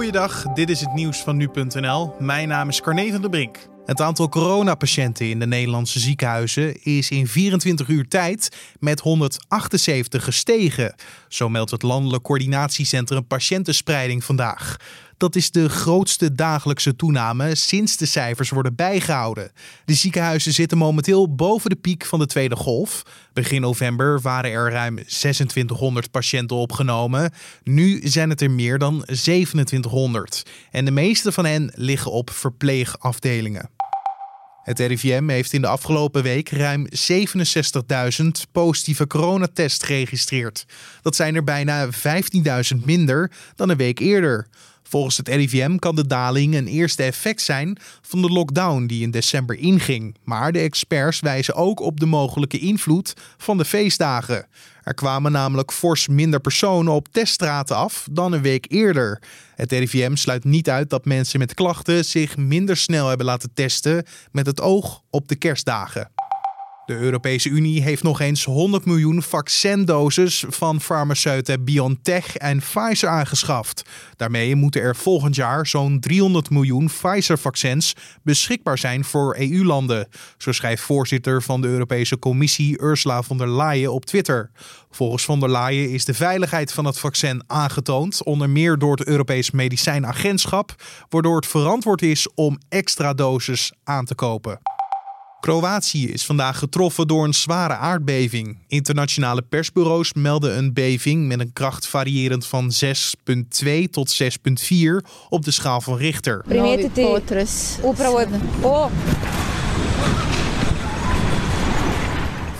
Goeiedag, dit is het nieuws van nu.nl. Mijn naam is Carne van der Brink. Het aantal coronapatiënten in de Nederlandse ziekenhuizen is in 24 uur tijd met 178 gestegen. Zo meldt het Landelijk Coördinatiecentrum Patiëntenspreiding vandaag. Dat is de grootste dagelijkse toename sinds de cijfers worden bijgehouden. De ziekenhuizen zitten momenteel boven de piek van de tweede golf. Begin november waren er ruim 2600 patiënten opgenomen. Nu zijn het er meer dan 2700. En de meeste van hen liggen op verpleegafdelingen. Het RIVM heeft in de afgelopen week ruim 67.000 positieve coronatests geregistreerd. Dat zijn er bijna 15.000 minder dan een week eerder. Volgens het RIVM kan de daling een eerste effect zijn van de lockdown die in december inging. Maar de experts wijzen ook op de mogelijke invloed van de feestdagen. Er kwamen namelijk fors minder personen op teststraten af dan een week eerder. Het RIVM sluit niet uit dat mensen met klachten zich minder snel hebben laten testen met het oog op de kerstdagen. De Europese Unie heeft nog eens 100 miljoen vaccindoses van farmaceuten BioNTech en Pfizer aangeschaft. Daarmee moeten er volgend jaar zo'n 300 miljoen Pfizer-vaccins beschikbaar zijn voor EU-landen. Zo schrijft voorzitter van de Europese Commissie Ursula von der Leyen op Twitter. Volgens von der Leyen is de veiligheid van het vaccin aangetoond, onder meer door het Europees Medicijnagentschap, waardoor het verantwoord is om extra doses aan te kopen. Kroatië is vandaag getroffen door een zware aardbeving. Internationale persbureaus melden een beving met een kracht variërend van 6,2 tot 6,4 op de schaal van Richter.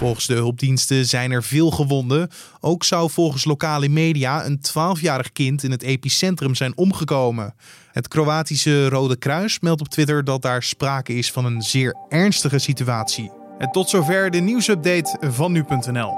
Volgens de hulpdiensten zijn er veel gewonden. Ook zou volgens lokale media een 12-jarig kind in het epicentrum zijn omgekomen. Het Kroatische Rode Kruis meldt op Twitter dat daar sprake is van een zeer ernstige situatie. En tot zover de nieuwsupdate van nu.nl.